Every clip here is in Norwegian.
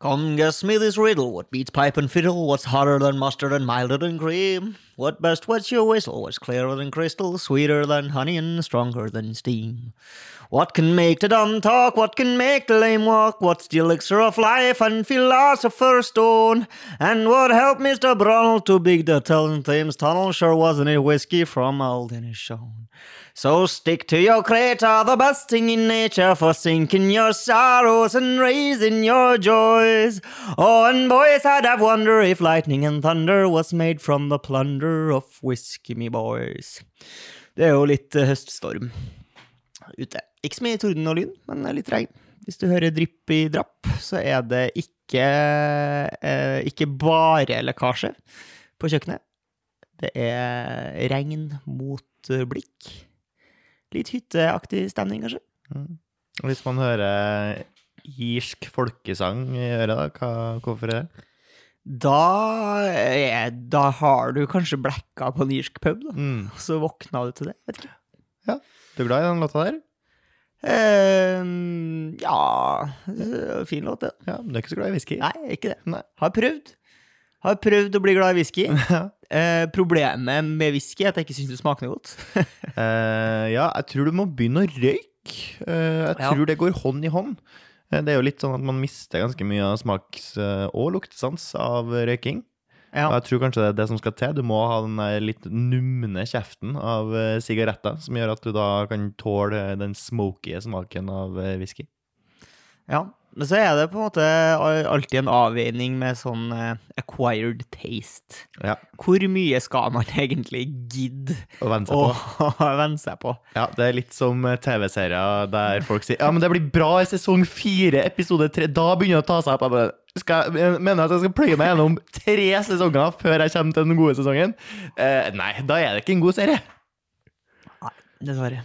Come, guess me this riddle. What beats pipe and fiddle? What's hotter than mustard and milder than cream? What best wets your whistle? What's clearer than crystal, sweeter than honey, and stronger than steam? What can make the dumb talk? What can make the lame walk? What's the elixir of life and philosopher's stone? And what helped Mr. Brunel to big the Thames tunnel? Sure wasn't it whiskey from Old Inishowen? So stick to your creator, the best thing in nature for sinking your sorrows and raising your joys. Oh, and boys, I'd have wonder if lightning and thunder was made from the plunder of whiskey, me boys. Det er jo litt uh, høststorm ute. Ikke så mye torden og lyn, men litt regn. Hvis du hører drypp i drapp, så er det ikke, uh, ikke bare lekkasje på kjøkkenet. Det er regn mot eh, blikk. Litt hytteaktig stemning, kanskje. Mm. Hvis man hører irsk folkesang i øret, da, hva, hvorfor er det? Da, er, da har du kanskje blacka på en irsk pub, da. Mm. Så våkna du til det. Vet ikke. Du er glad i den låta der? Uh, ja Fin låt, det. Ja, men du er ikke så glad i whisky? Nei, ikke det. Nei. Har prøvd. Har prøvd å bli glad i whisky. Ja. Eh, problemet med whisky er at jeg ikke syns det smaker godt. Eh, ja, jeg tror du må begynne å røyke. Eh, jeg Ja. tror det går hånd i hånd. Eh, det er jo litt sånn at man mister ganske mye av smaks- eh, og luktesans av røyking. Ja. Og jeg tror kanskje det er det som skal til. Du må ha den litt numne kjeften av eh, sigaretter, som gjør at du da kan tåle den smoky smaken av whisky. ja. Men så er det på en måte alltid en avveining med sånn eh, acquired taste. Ja, Hvor mye skal man egentlig gidde å venne seg på. Ja, det er litt som eh, TV-serier der folk sier Ja, men det blir bra i sesong fire, episode tre. Da begynner det å ta seg opp. Jeg skal, jeg mener at jeg skal pløye meg gjennom tre sesonger før jeg kommer til den gode sesongen. Eh, nei, da er det ikke en god serie. Nei, Dessverre.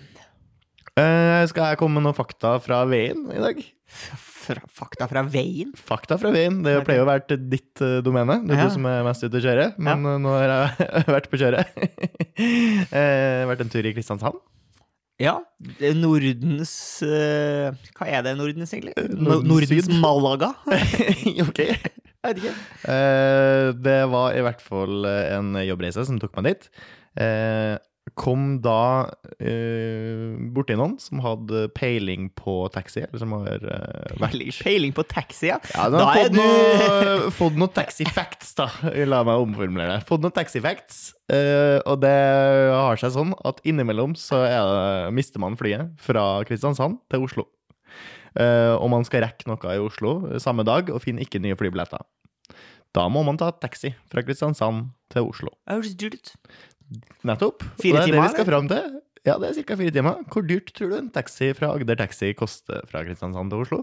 Eh, skal jeg komme med noen fakta fra veien i dag? Fra, fakta fra veien? Fakta fra veien. Det pleier å være ditt uh, domene. Det er Ja. du som er mest ute å kjøre. Men ja. nå har jeg vært på kjøret. eh, vært en tur i Kristiansand. Ja. Nordens uh, Hva er det Nordens, egentlig? Nordens Nordens. Malaga? ok. Jeg vet ikke. Eh, det var i hvert fall eh, en jobbreise som tok meg dit. Eh, kom da eh, borti noen som hadde peiling på taxi, eller som har eh, vært Peiling, peiling på taxi, ja. ja, Da har fått, du- noe, fått noen taxi facts, da. La meg omformulere det. Fått noen taxi facts, eh, og det har seg sånn at innimellom så er det, mister man flyet fra Kristiansand til Oslo. Eh, og man skal rekke noe i Oslo samme dag og finner ikke nye flybilletter. Da må man ta taxi fra Kristiansand til Oslo. Det høres dyrt ut. Nettopp. Fire og det er timer, det vi skal fram til. Ja, det er ca. fire timer. Hvor dyrt tror du en taxi fra Agder Taxi koster fra Kristiansand til Oslo?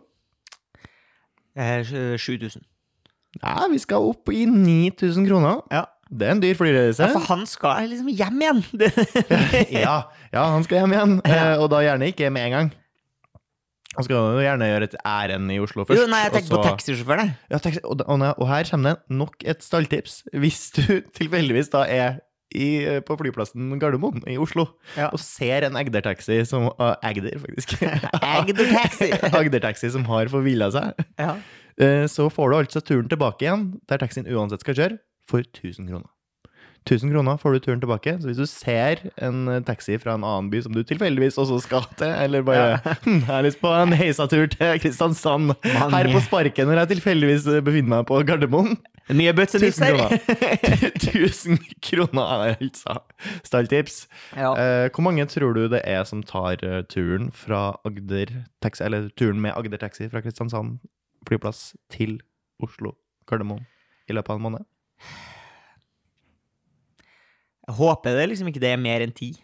Eh, 7000. Ja, vi skal opp i 9000 kroner. Ja. Det er en dyr flyreise. ja, for han skal liksom hjem igjen! Ja, ja, han skal hjem igjen, Ja. eh, og da gjerne ikke med en gang. Han skal jo gjerne gjøre et ærend i Oslo først. Jo, nei, jeg tenker så... på taxisjåføren. jeg. Ja, taxi, og, og, og her kommer det nok et stalltips. Hvis du tilfeldigvis da er i, på flyplassen Gardermoen i Oslo Ja. og ser en Agder-taxi som uh, Agder, faktisk. Agder-taxi. Agder-taxi som har forvilla seg. Ja. Uh, Så får du altså turen tilbake igjen, der taxien uansett skal kjøre, for 1000 kroner. 1000 kroner får du turen tilbake. Så hvis du ser en eh, taxi fra en annen by som du tilfeldigvis også skal til, eller bare hm, Jeg har lyst på en heisatur til Kristiansand Mange. her på sparket når jeg tilfeldigvis eh, befinner meg på Gardermoen. Mye bøttenisser! 1000 der. kroner. 1000 er altså stalltips. Ja. Eh, hvor mange tror du det er som tar eh, turen Agder taxi, eller turen med Agder taxi fra Kristiansand flyplass til Oslo Gardermoen i løpet av en måned? Jeg håper det liksom ikke det er mer enn ti.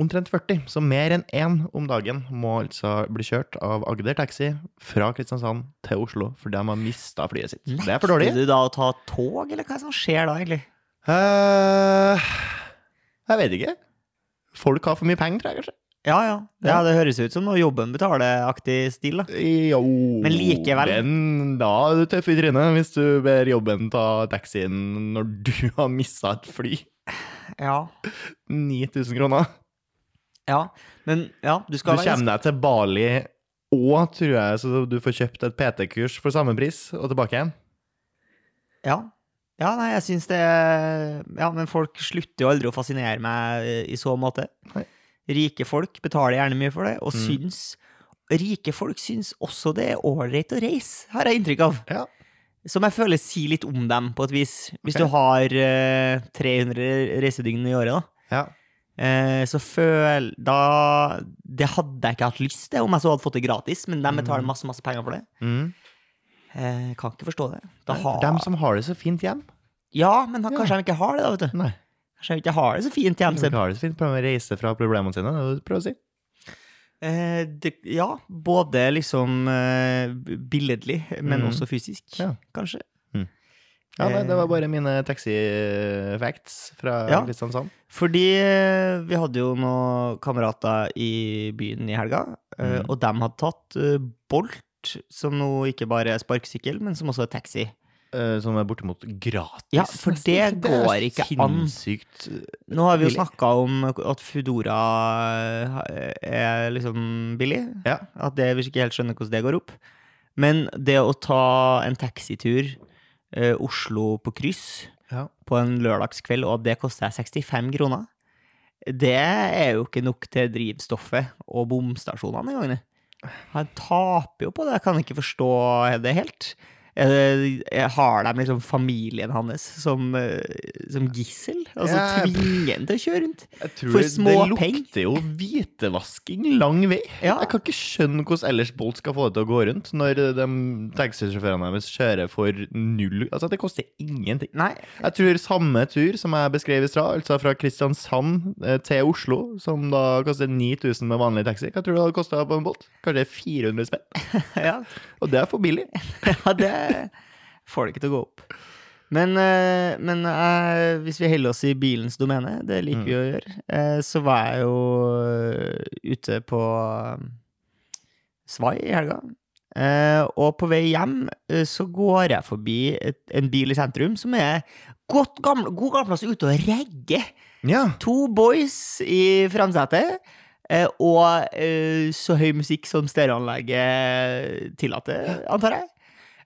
Omtrent 40, så mer enn én om dagen må altså bli kjørt av Agder taxi fra Kristiansand til Oslo, fordi de har mista flyet sitt. Det er for dårlig. Nekter du da å ta tog, eller hva er det som skjer da, egentlig? Uh, jeg vet ikke. Folk har for mye penger, tror jeg kanskje. Ja, ja. ja det høres ut som noe jobben betaler-aktig stil, da. Jo, Men likevel. Den, da er du tøff i trynet hvis du ber jobben ta taxien når du har mista et fly. Ja. 9000 kroner. Ja. Men ja, du skal Du kommer deg til Bali Og tror jeg så du får kjøpt et PT-kurs for samme pris, og tilbake igjen. Ja. Ja, nei, jeg syns det Ja, men folk slutter jo aldri å fascinere meg eh, i så måte. Nei. Rike folk betaler gjerne mye for det, og Mm. syns Rike folk syns også det er ålreit å reise, har jeg inntrykk av. Ja. Som jeg føler sier litt om dem, på et vis. Hvis okay. du har uh, 300 reisedygn i året, da. Ja. Eh, så føl Da Det hadde jeg ikke hatt lyst til om jeg så hadde fått det gratis, men de betaler Mm. masse masse penger for det. Mm. Eh, kan ikke forstå det. Da har... Dem som har det så fint hjem. Ja, men da, Ja. kanskje de ikke har det, da, vet du. Nei. Kanskje de ikke har det så fint hjem. De har det så fint. på å reise fra problemene sine. Det er det du prøver å si. Eh, det, ja, både liksom eh, billedlig, men Mm. også fysisk, Ja. kanskje. Ja, nei, det var bare mine taxi-facts fra Ja. Kristiansand. Fordi eh, vi hadde jo noen kamerater i byen i helga, eh, Mm. og de hadde tatt eh, Bolt, som nå ikke bare er sparkesykkel, men som også er taxi. Eh, som er bortimot gratis. Ja, for det, det går ikke an. Sinnssykt Nå har vi jo snakka om at Foodora eh, er liksom billig. Ja. At det, vi ikke helt skjønner hvordan det går opp. Men det å ta en taxitur eh, Oslo på kryss Ja. på en lørdagskveld, og at det koster deg 65 kroner, det er jo ikke nok til drivstoffet og bomstasjonene engang. Han taper jo på det, jeg kan ikke forstå det helt. Eh, Har de liksom familien hans som, eh, som gissel? Altså Ja. tvinger ham til å kjøre rundt? Jeg For små penger? Det lukter jo hvitevasking lang vei. Ja. Jeg kan ikke skjønne hvordan ellers Bolt skal få det til å gå rundt når de taxisjåførene deres kjører for null Altså, det koster ingenting. Nei, Jeg tror samme tur som jeg beskrev i stad, altså fra Kristiansand eh, til Oslo, som da koster 9000 med vanlig taxi, hva tror du det hadde kosta på en Bolt? Kanskje 400 spenn? ja. Og det er for billig. ja, det får det ikke til å gå opp. Men, eh, men eh, hvis vi heller oss i bilens domene, det liker vi å gjøre, eh, så var jeg jo ute på Svai i helga. Eh, og på vei hjem eh, så går jeg forbi et, en bil i sentrum som er godt gamle, god gammelplass ute og regger. Ja. To boys i framsetet, og eh, så høy musikk som stereoanlegget tillater, antar jeg.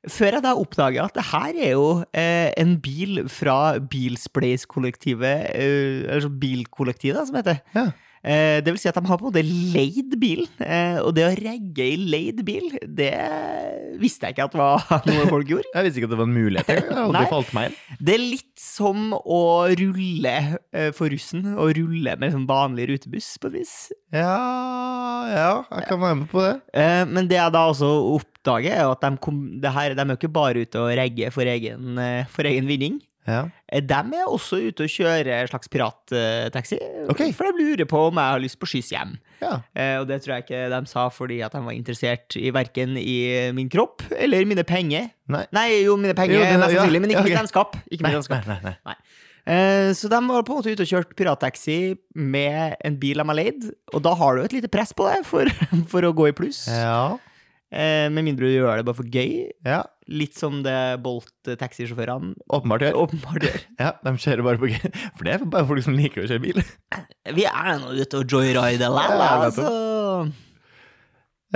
Før jeg da oppdager at det her er jo eh, en bil fra Bilsplace-kollektivet, eh, eller så bilkollektivet, som heter. Ja. Eh, det vil si at de har på en måte leid bilen, eh, og det å regge i leid bil, det visste jeg ikke at var noe folk gjorde. Jeg visste ikke at det var en mulighet. engang. Det aldri falt meg inn. Det er litt som å rulle eh, for russen, og rulle med liksom vanlig rutebuss, på et vis. Ja, ja, jeg kan være med på det. Eh, men det jeg da også oppdager, er at de, kom, det her, de er jo ikke bare ute og ragge for eh, for egen vinning. Ja. Eh, De er også ute og kjører en slags pirattaxi, okay. for de lurer på om jeg har lyst på skyss hjem. ja. Eh, Og det tror jeg ikke de sa fordi at de var interessert i verken i min kropp eller mine penger. Nei. Nei, jo, mine penger, Jo, det- mest ja, men ikke ja, mitt vennskap. Ikke mitt vennskap. nei, nei, nei. Eh, Så de var på en måte ute og kjørt pirattaxi med en bil de har leid, og da har du et lite press på deg for, for å gå i pluss. Ja. Eh, Med mindre du gjør det bare for gøy. ja. Litt som det Bolt-taxisjåførene Åpenbart gjør. åpenbart gjør. Ja, de kjører bare på gøy. For det er bare folk som liker å kjøre bil. Vi er nå ute og joyrider likevel, Ja, altså.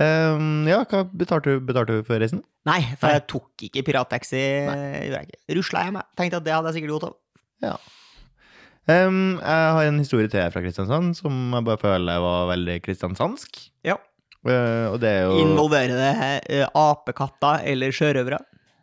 Um, ja, hva betalte du, betalte du for reisen? Nei, for Nei. jeg tok ikke pirattaxi. Rusla jeg meg. Tenkte at det hadde jeg sikkert godt av. Um, jeg har en historie til fra Kristiansand som jeg bare føler var veldig kristiansandsk. Ja. Uh, og det er jo Involverer det uh, apekatter eller sjørøvere?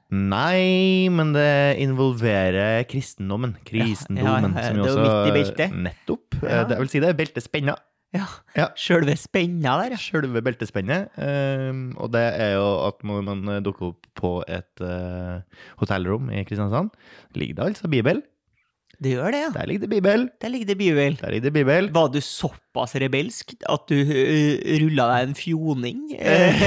Nei, men det involverer kristendommen. Kristendommen, Ja, ja, som jo også midt i beltet. Nettopp. Ja. Eh, Det, vil si det er beltespenna. Ja. Ja. Sjølve spenna der, ja. Sjølve beltespennet. Um, og det er jo at når man dukker opp på et uh, hotellrom i Kristiansand, ligger det altså Bibel. Det gjør det, ja. Der ligger det Bibel. Der ligger det bibel. Der ligger det Bibel. Var du såpass rebelsk at du uh, rulla deg en fjoning uh,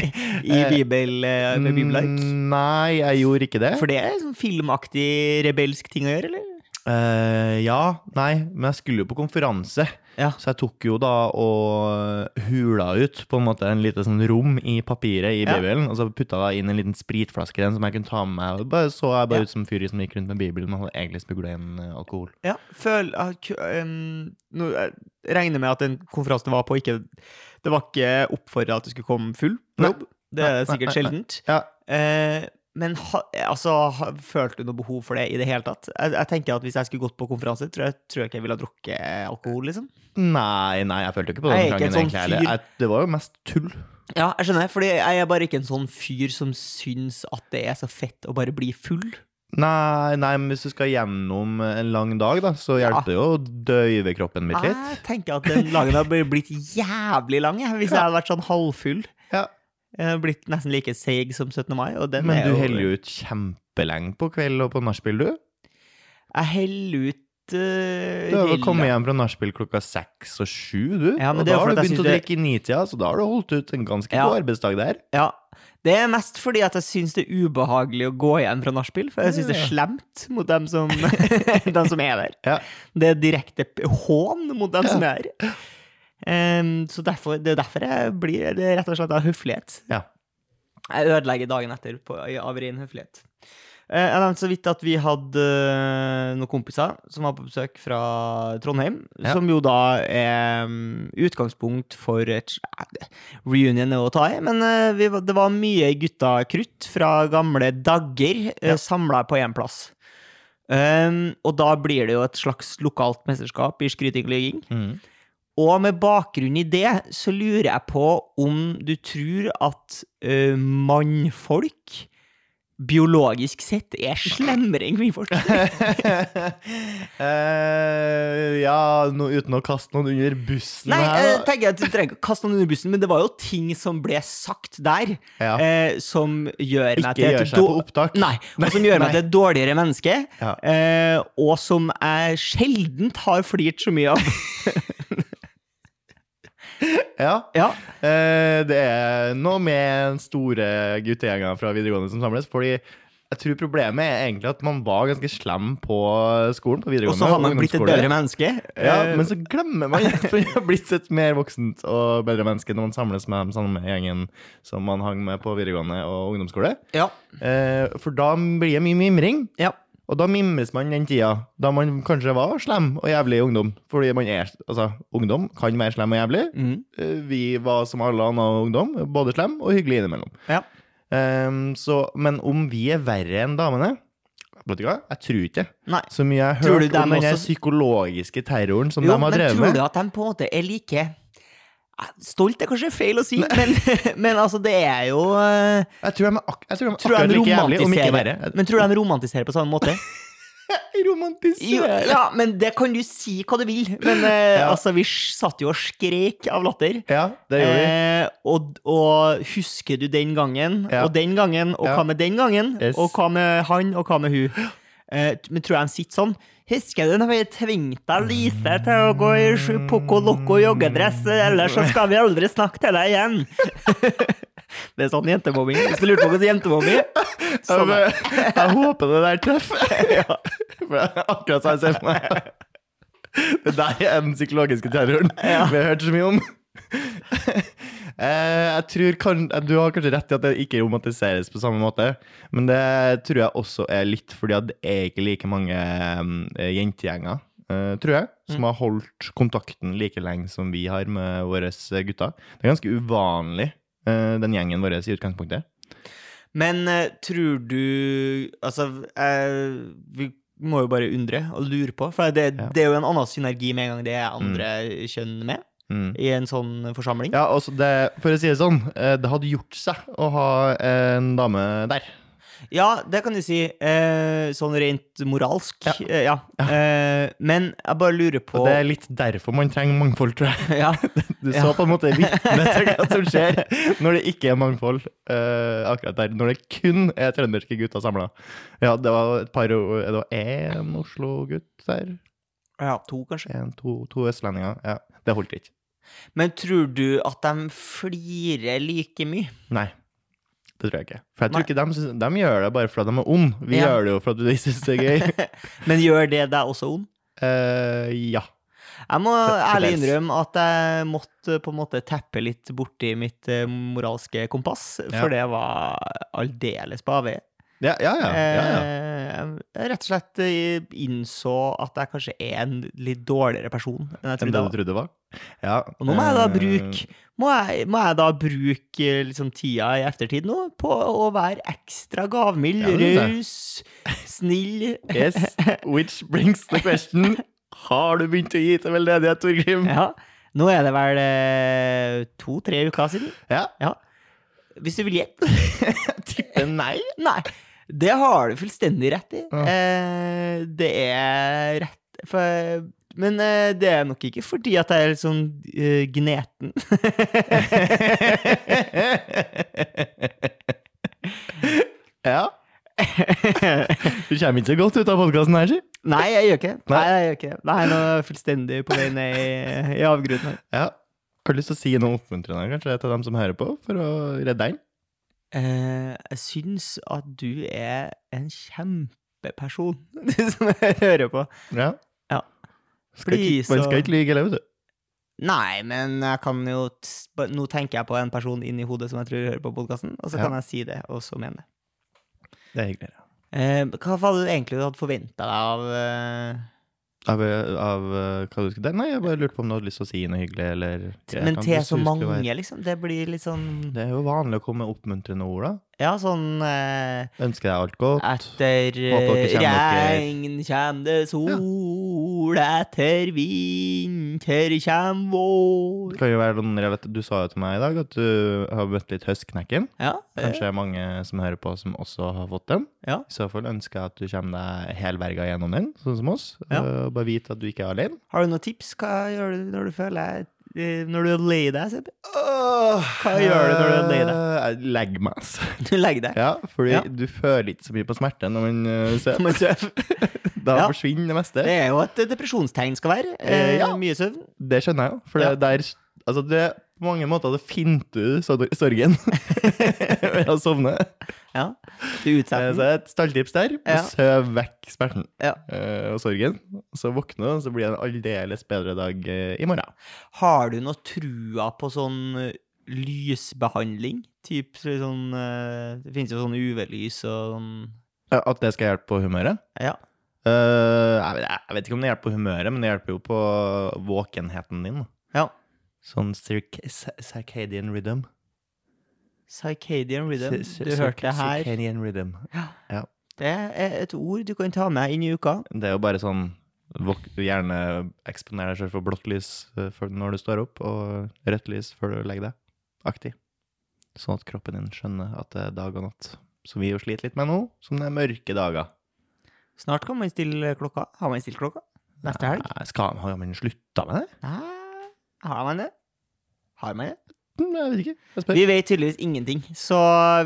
i bibel, uh, med bibelark? Mm, Nei, jeg gjorde ikke det. For det er sånn filmaktig rebelsk ting å gjøre, eller? Uh, ja, nei, men jeg skulle jo på konferanse. Ja. Så jeg tok jo da og hula ut på en måte en lite sånn rom i papiret i. Bibelen, og så putta jeg inn en liten spritflaske i den som jeg kunne ta med meg. Og bare så jeg bare ut som fyr som gikk rundt med Bibelen, men hadde egentlig smugla inn eh, alkohol. Ja, føl em, nå, Jeg regner med at den konferansen var på, ikke Det var ikke oppfordra at du skulle komme full på jobb. Det er sikkert sjeldent. Ja. Eh, men ha, altså, følte du noe behov for det i det hele tatt? Jeg, jeg tenker at Hvis jeg skulle gått på konferanse, tror jeg, tror jeg ikke jeg ville ha drukket alkohol. liksom. Nei, nei, jeg følte ikke på Jeg den ikke sånn egentlig Jeg- Det var jo mest tull. Ja, jeg skjønner, fordi jeg er bare ikke en sånn fyr som syns at det er så fett å bare bli full. Nei, nei, men hvis du skal gjennom en lang dag, da, så Ja. hjelper det jo å døyve kroppen mitt litt. Jeg tenker at den langen hadde blitt jævlig lang jeg, hvis jeg hadde vært sånn halvfull. Ja. Jeg har blitt nesten like seig som 17. mai. Men du heller jo ut kjempelenge på kveld og på nachspiel, du. Jeg heller ut uh, Du har jo kommet hjem fra nachspiel klokka seks og sju, du. Ja, og da har du begynt å drikke i nitida, så da har du holdt ut en ganske Ja. god arbeidsdag der. Ja. Det er mest fordi at jeg syns det er ubehagelig å gå igjen fra nachspiel. For jeg syns det er slemt mot dem som, dem som er der. Ja. Det er direkte hån mot dem som er her. Em, så derfor, det er derfor jeg blir det er rett og slett av høflighet. Ja. Jeg ødelegger dagen etter på, av ren høflighet. Uh, Jeg nevnte så vidt at vi hadde uh, noen kompiser som var på besøk fra Trondheim. Ja. Som jo da er um, utgangspunkt for et uh, Reunion å ta i, men eh, vi, det var mye gutta krutt fra gamle dagger Ja. samla på én plass. Um, og da blir det jo et slags lokalt mesterskap i skryting og ligging. Mm. Og med bakgrunn i det så lurer jeg på om du tror at uh, mannfolk biologisk sett er slemmere enn kvinnfolk. uh, ja, no, uten å kaste noen under bussen Nei, her, jeg da. tenker at du trenger ikke kaste noen under bussen, men det var jo ting som ble sagt der, Ja. uh, som gjør meg Ikke til gjør seg på opptak. Nei, og som gjør meg til et dårligere menneske, Ja. eh, og som jeg sjeldent har flirt så mye av. Ja. Ja, Eh, det er noe med store guttegjenger fra videregående som samles, fordi jeg tror problemet er egentlig at man var ganske slem på skolen, på videregående. Og så har man blitt et bedre menneske. Ja, Eh, men så glemmer man at man har blitt et mer voksent og bedre menneske når man samles med den samme gjengen som man hang med på videregående og ungdomsskole. ja, Eh, for da blir det mye mimring. ja. Og da mimres man den tida da man kanskje var slem og jævlig i ungdom. Fordi man er, altså, ungdom kan være slem og jævlig. Mm. Eh, Vi var som alle andre ungdom, både slem og hyggelig innimellom. Ja. Um, så, men om vi er verre enn damene? Jeg tror ikke. Nei. Så mye jeg har hørt om den også- psykologiske terroren som Jo, de har men drevet tror du at de på en måte er like Stolt er kanskje feil å si, men, men altså, det er jo eh, Jeg tror de er, ak jeg tror de Tror akkurat like jævlig, om ikke verre. Men tror de romantiserer på samme måte? Romantiserer. ja, men det kan du si hva du vil. Men eh, Ja. altså, vi satt jo og skrek av latter. Ja, det gjorde vi. Eh, og, og husker du den gangen, Ja. og den gangen, og Ja. hva med den gangen, Yes. og hva med han, og hva med hun? Eh, men tror jeg de sitter sånn Husker du når vi tvingte Lise til å gå i sju Poco Loco joggedress, ellers så skal vi aldri snakke til deg igjen? det er sånn jentemobbing. Hvis du lurte på hvordan jentemobbing er, sånn det. jeg, jeg håper det der treffer. Ja. For det er akkurat sånn jeg ser for meg. Det der er den psykologiske terroren Ja. vi har hørt så mye om. Eh, jeg tror kan, Du har kanskje rett i at det ikke romantiseres på samme måte, men det tror jeg også er litt fordi at det er ikke like mange eh, jentegjenger, eh, tror jeg, som Mm. har holdt kontakten like lenge som vi har med våre gutter. Det er ganske uvanlig, den gjengen vår i utgangspunktet. Men tror du Altså, vi må jo bare undre og lure på, for det, det er jo en annen synergi med en gang det er andre kjønn med Mm. i en sånn forsamling. Ja, altså det, For å si det sånn, eh, det hadde gjort seg å ha en dame der. Ja, det kan du si. Eh, sånn rent moralsk. Ja. Eh, ja. Eh, men jeg bare lurer på Og det er litt derfor man trenger mangfold, tror jeg. ja. Du så på en måte vitne til hva som skjer når det ikke er mangfold eh, akkurat der. Når det kun er trønderske gutter samla. Ja, det var et par Det var én Oslo-gutt der. ja, to, kanskje. En, to, to østlendinger. Ja, det holdt ikke. Men tror du at de flirer like mye? Nei. Det tror jeg ikke. For jeg tror ikke de, synes, de gjør det bare fordi de er onde. Vi Ja. gjør det jo for at vi syns det er gøy. Men gjør det deg også ond? Uh, ja. Jeg må ærlig innrømme at jeg måtte på en måte teppe litt borti mitt eh, moralske kompass, for det var aldeles på avveie. Ja, ja, ja. ja, ja. Eh, rett og slett eh, innså at jeg kanskje er en litt dårligere person enn jeg Enn trodde. det du var. trodde var? Ja. Og nå må jeg da eh, bruke Må jeg, må jeg da bruke liksom tida i ettertid nå på å være ekstra gavmild, raus, snill Yes, which brings the question Har du begynt å gi til veldedighet, Torgrim? Ja. Nå er det vel to-tre uker siden. Ja. Ja. Hvis du vil gjette Tippe nei. Nei, det har du fullstendig rett i. Ja. Eh, det er rett for, Men eh, det er nok ikke fordi at jeg er litt sånn eh, gneten. ja. Du kommer ikke så godt ut av podkasten her, si. Nei, jeg gjør ikke Nei, jeg gjør ikke nå er jeg fullstendig på vei ned i, i avgrunnen. Ja. Har du lyst til å si noe oppmuntrende kanskje til dem som hører på, for å redde deg? Eh, jeg syns at du er en kjempeperson, du som jeg hører på. Ja. Ja. Skal ikke, man skal ikke like eller, vet du. Nei, men jeg kan jo Nå tenker jeg på en person inni hodet som jeg tror hører på podkasten, og så Ja. kan jeg si det, og så mene det. Det er hyggeligere. Eh, hva var det du egentlig hadde forventa deg av eh, Av, av uh, hva du skulle Nei, jeg bare lurte på om du hadde lyst til å si noe hyggelig, eller Men til så mange, være- liksom? Det blir litt sånn Det er jo vanlig å komme med oppmuntrende ord, da. Ja, sånn eh, Ønsker deg alt godt. Etter eh, regn kjem det sol, etter vinter kjem vår Det kan jo være noen, jeg vet, Du sa jo til meg i dag at du har møtt litt Høstknekken. Ja, det. Kanskje det er mange som hører på, som også har fått den. Ja. I så fall ønsker jeg at du kommer deg helberga gjennom den, sånn som oss. Ja. Og bare vite at du ikke er alene. Har du noen tips? Hva gjør du når du føler eh, Når du er lei deg, Sebbe? Hva gjør du når du er lei deg? Jeg legger meg, altså. Du legger deg. Ja, fordi Ja. du føler ikke så mye på smerte når man uh, ser. Men. Da Ja. forsvinner det meste. Det er jo et depresjonstegn skal være. Eh, Eh, ja. Mye søvn. Det skjønner jeg jo. For Ja. det er Altså, det på mange måter det finner du sorgen ved å sovne. Ja. Du utsetter Så den. et stalltips der. Ja. Søv vekk smerten Ja. eh, og sorgen. Så våkne, og så blir det en aldeles bedre dag eh, i morgen. Har du noe trua på sånn eh, lysbehandling? Typ sånn eh, Det finnes jo sånn UV-lys og sånn At det skal hjelpe på humøret? Ja. Eh, jeg, vet, ikke om det hjelper på humøret, men det hjelper jo på våkenheten din. ja. Sånn circadian rhythm. Circadian rhythm. Du hørte det her. Circadian rhythm. Ja. Det er et ord du kan ta med inn i uka. Det er jo bare sånn Gjerne eksponere deg selv for blått lys eh, når du står opp, og rødt lys før du legger deg. Aktig. Sånn at kroppen din skjønner at det er dag og natt. Som vi jo sliter litt med nå, som det er mørke dager. Snart kan man stille klokka. Har man stilt klokka? Neste helg? Nei, Skal har man slutta med det? Nei, har man det? Har man det? Jeg vet ikke. Jeg. Vi vet tydeligvis ingenting. Så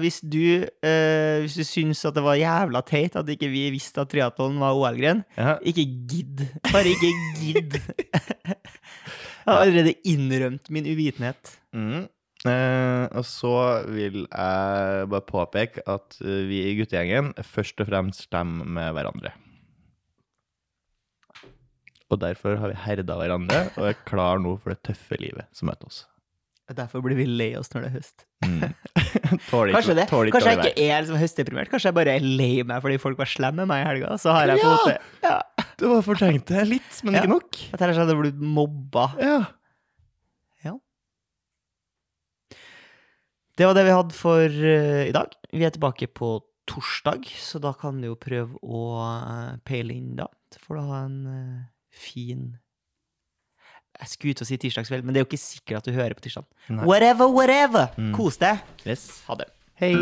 hvis du, eh, hvis du syns at det var jævla teit at ikke vi visste at triatlon var OL-gren, Ja. ikke gidd. Bare ikke gidd. Jeg har allerede innrømt min uvitenhet. Mm. Eh, og så vil jeg bare påpeke at vi i guttegjengen først og fremst stemmer med hverandre. Og derfor har vi herda hverandre og er klar nå for det tøffe livet som møter oss. Derfor blir vi lei oss når det er høst. Mm. ikke, Kanskje, det, ikke kanskje jeg ikke er liksom høstdeprimert. Kanskje jeg bare er lei meg fordi folk var slemme med meg i helga. Så har jeg på Ja! ja. Du har fortrengt det litt, men Ja. ikke nok. At jeg hadde blitt mobba. Ja. Det var det vi hadde for uh, i dag. Vi er tilbake på torsdag, så da kan du jo prøve å uh, peile inn da. Så får du ha en uh, fin Jeg skulle ut og si tirsdagskveld, men det er jo ikke sikkert at du hører på tirsdag. Whatever, whatever! Mm. Kos deg. Yes. Ha det. Hei.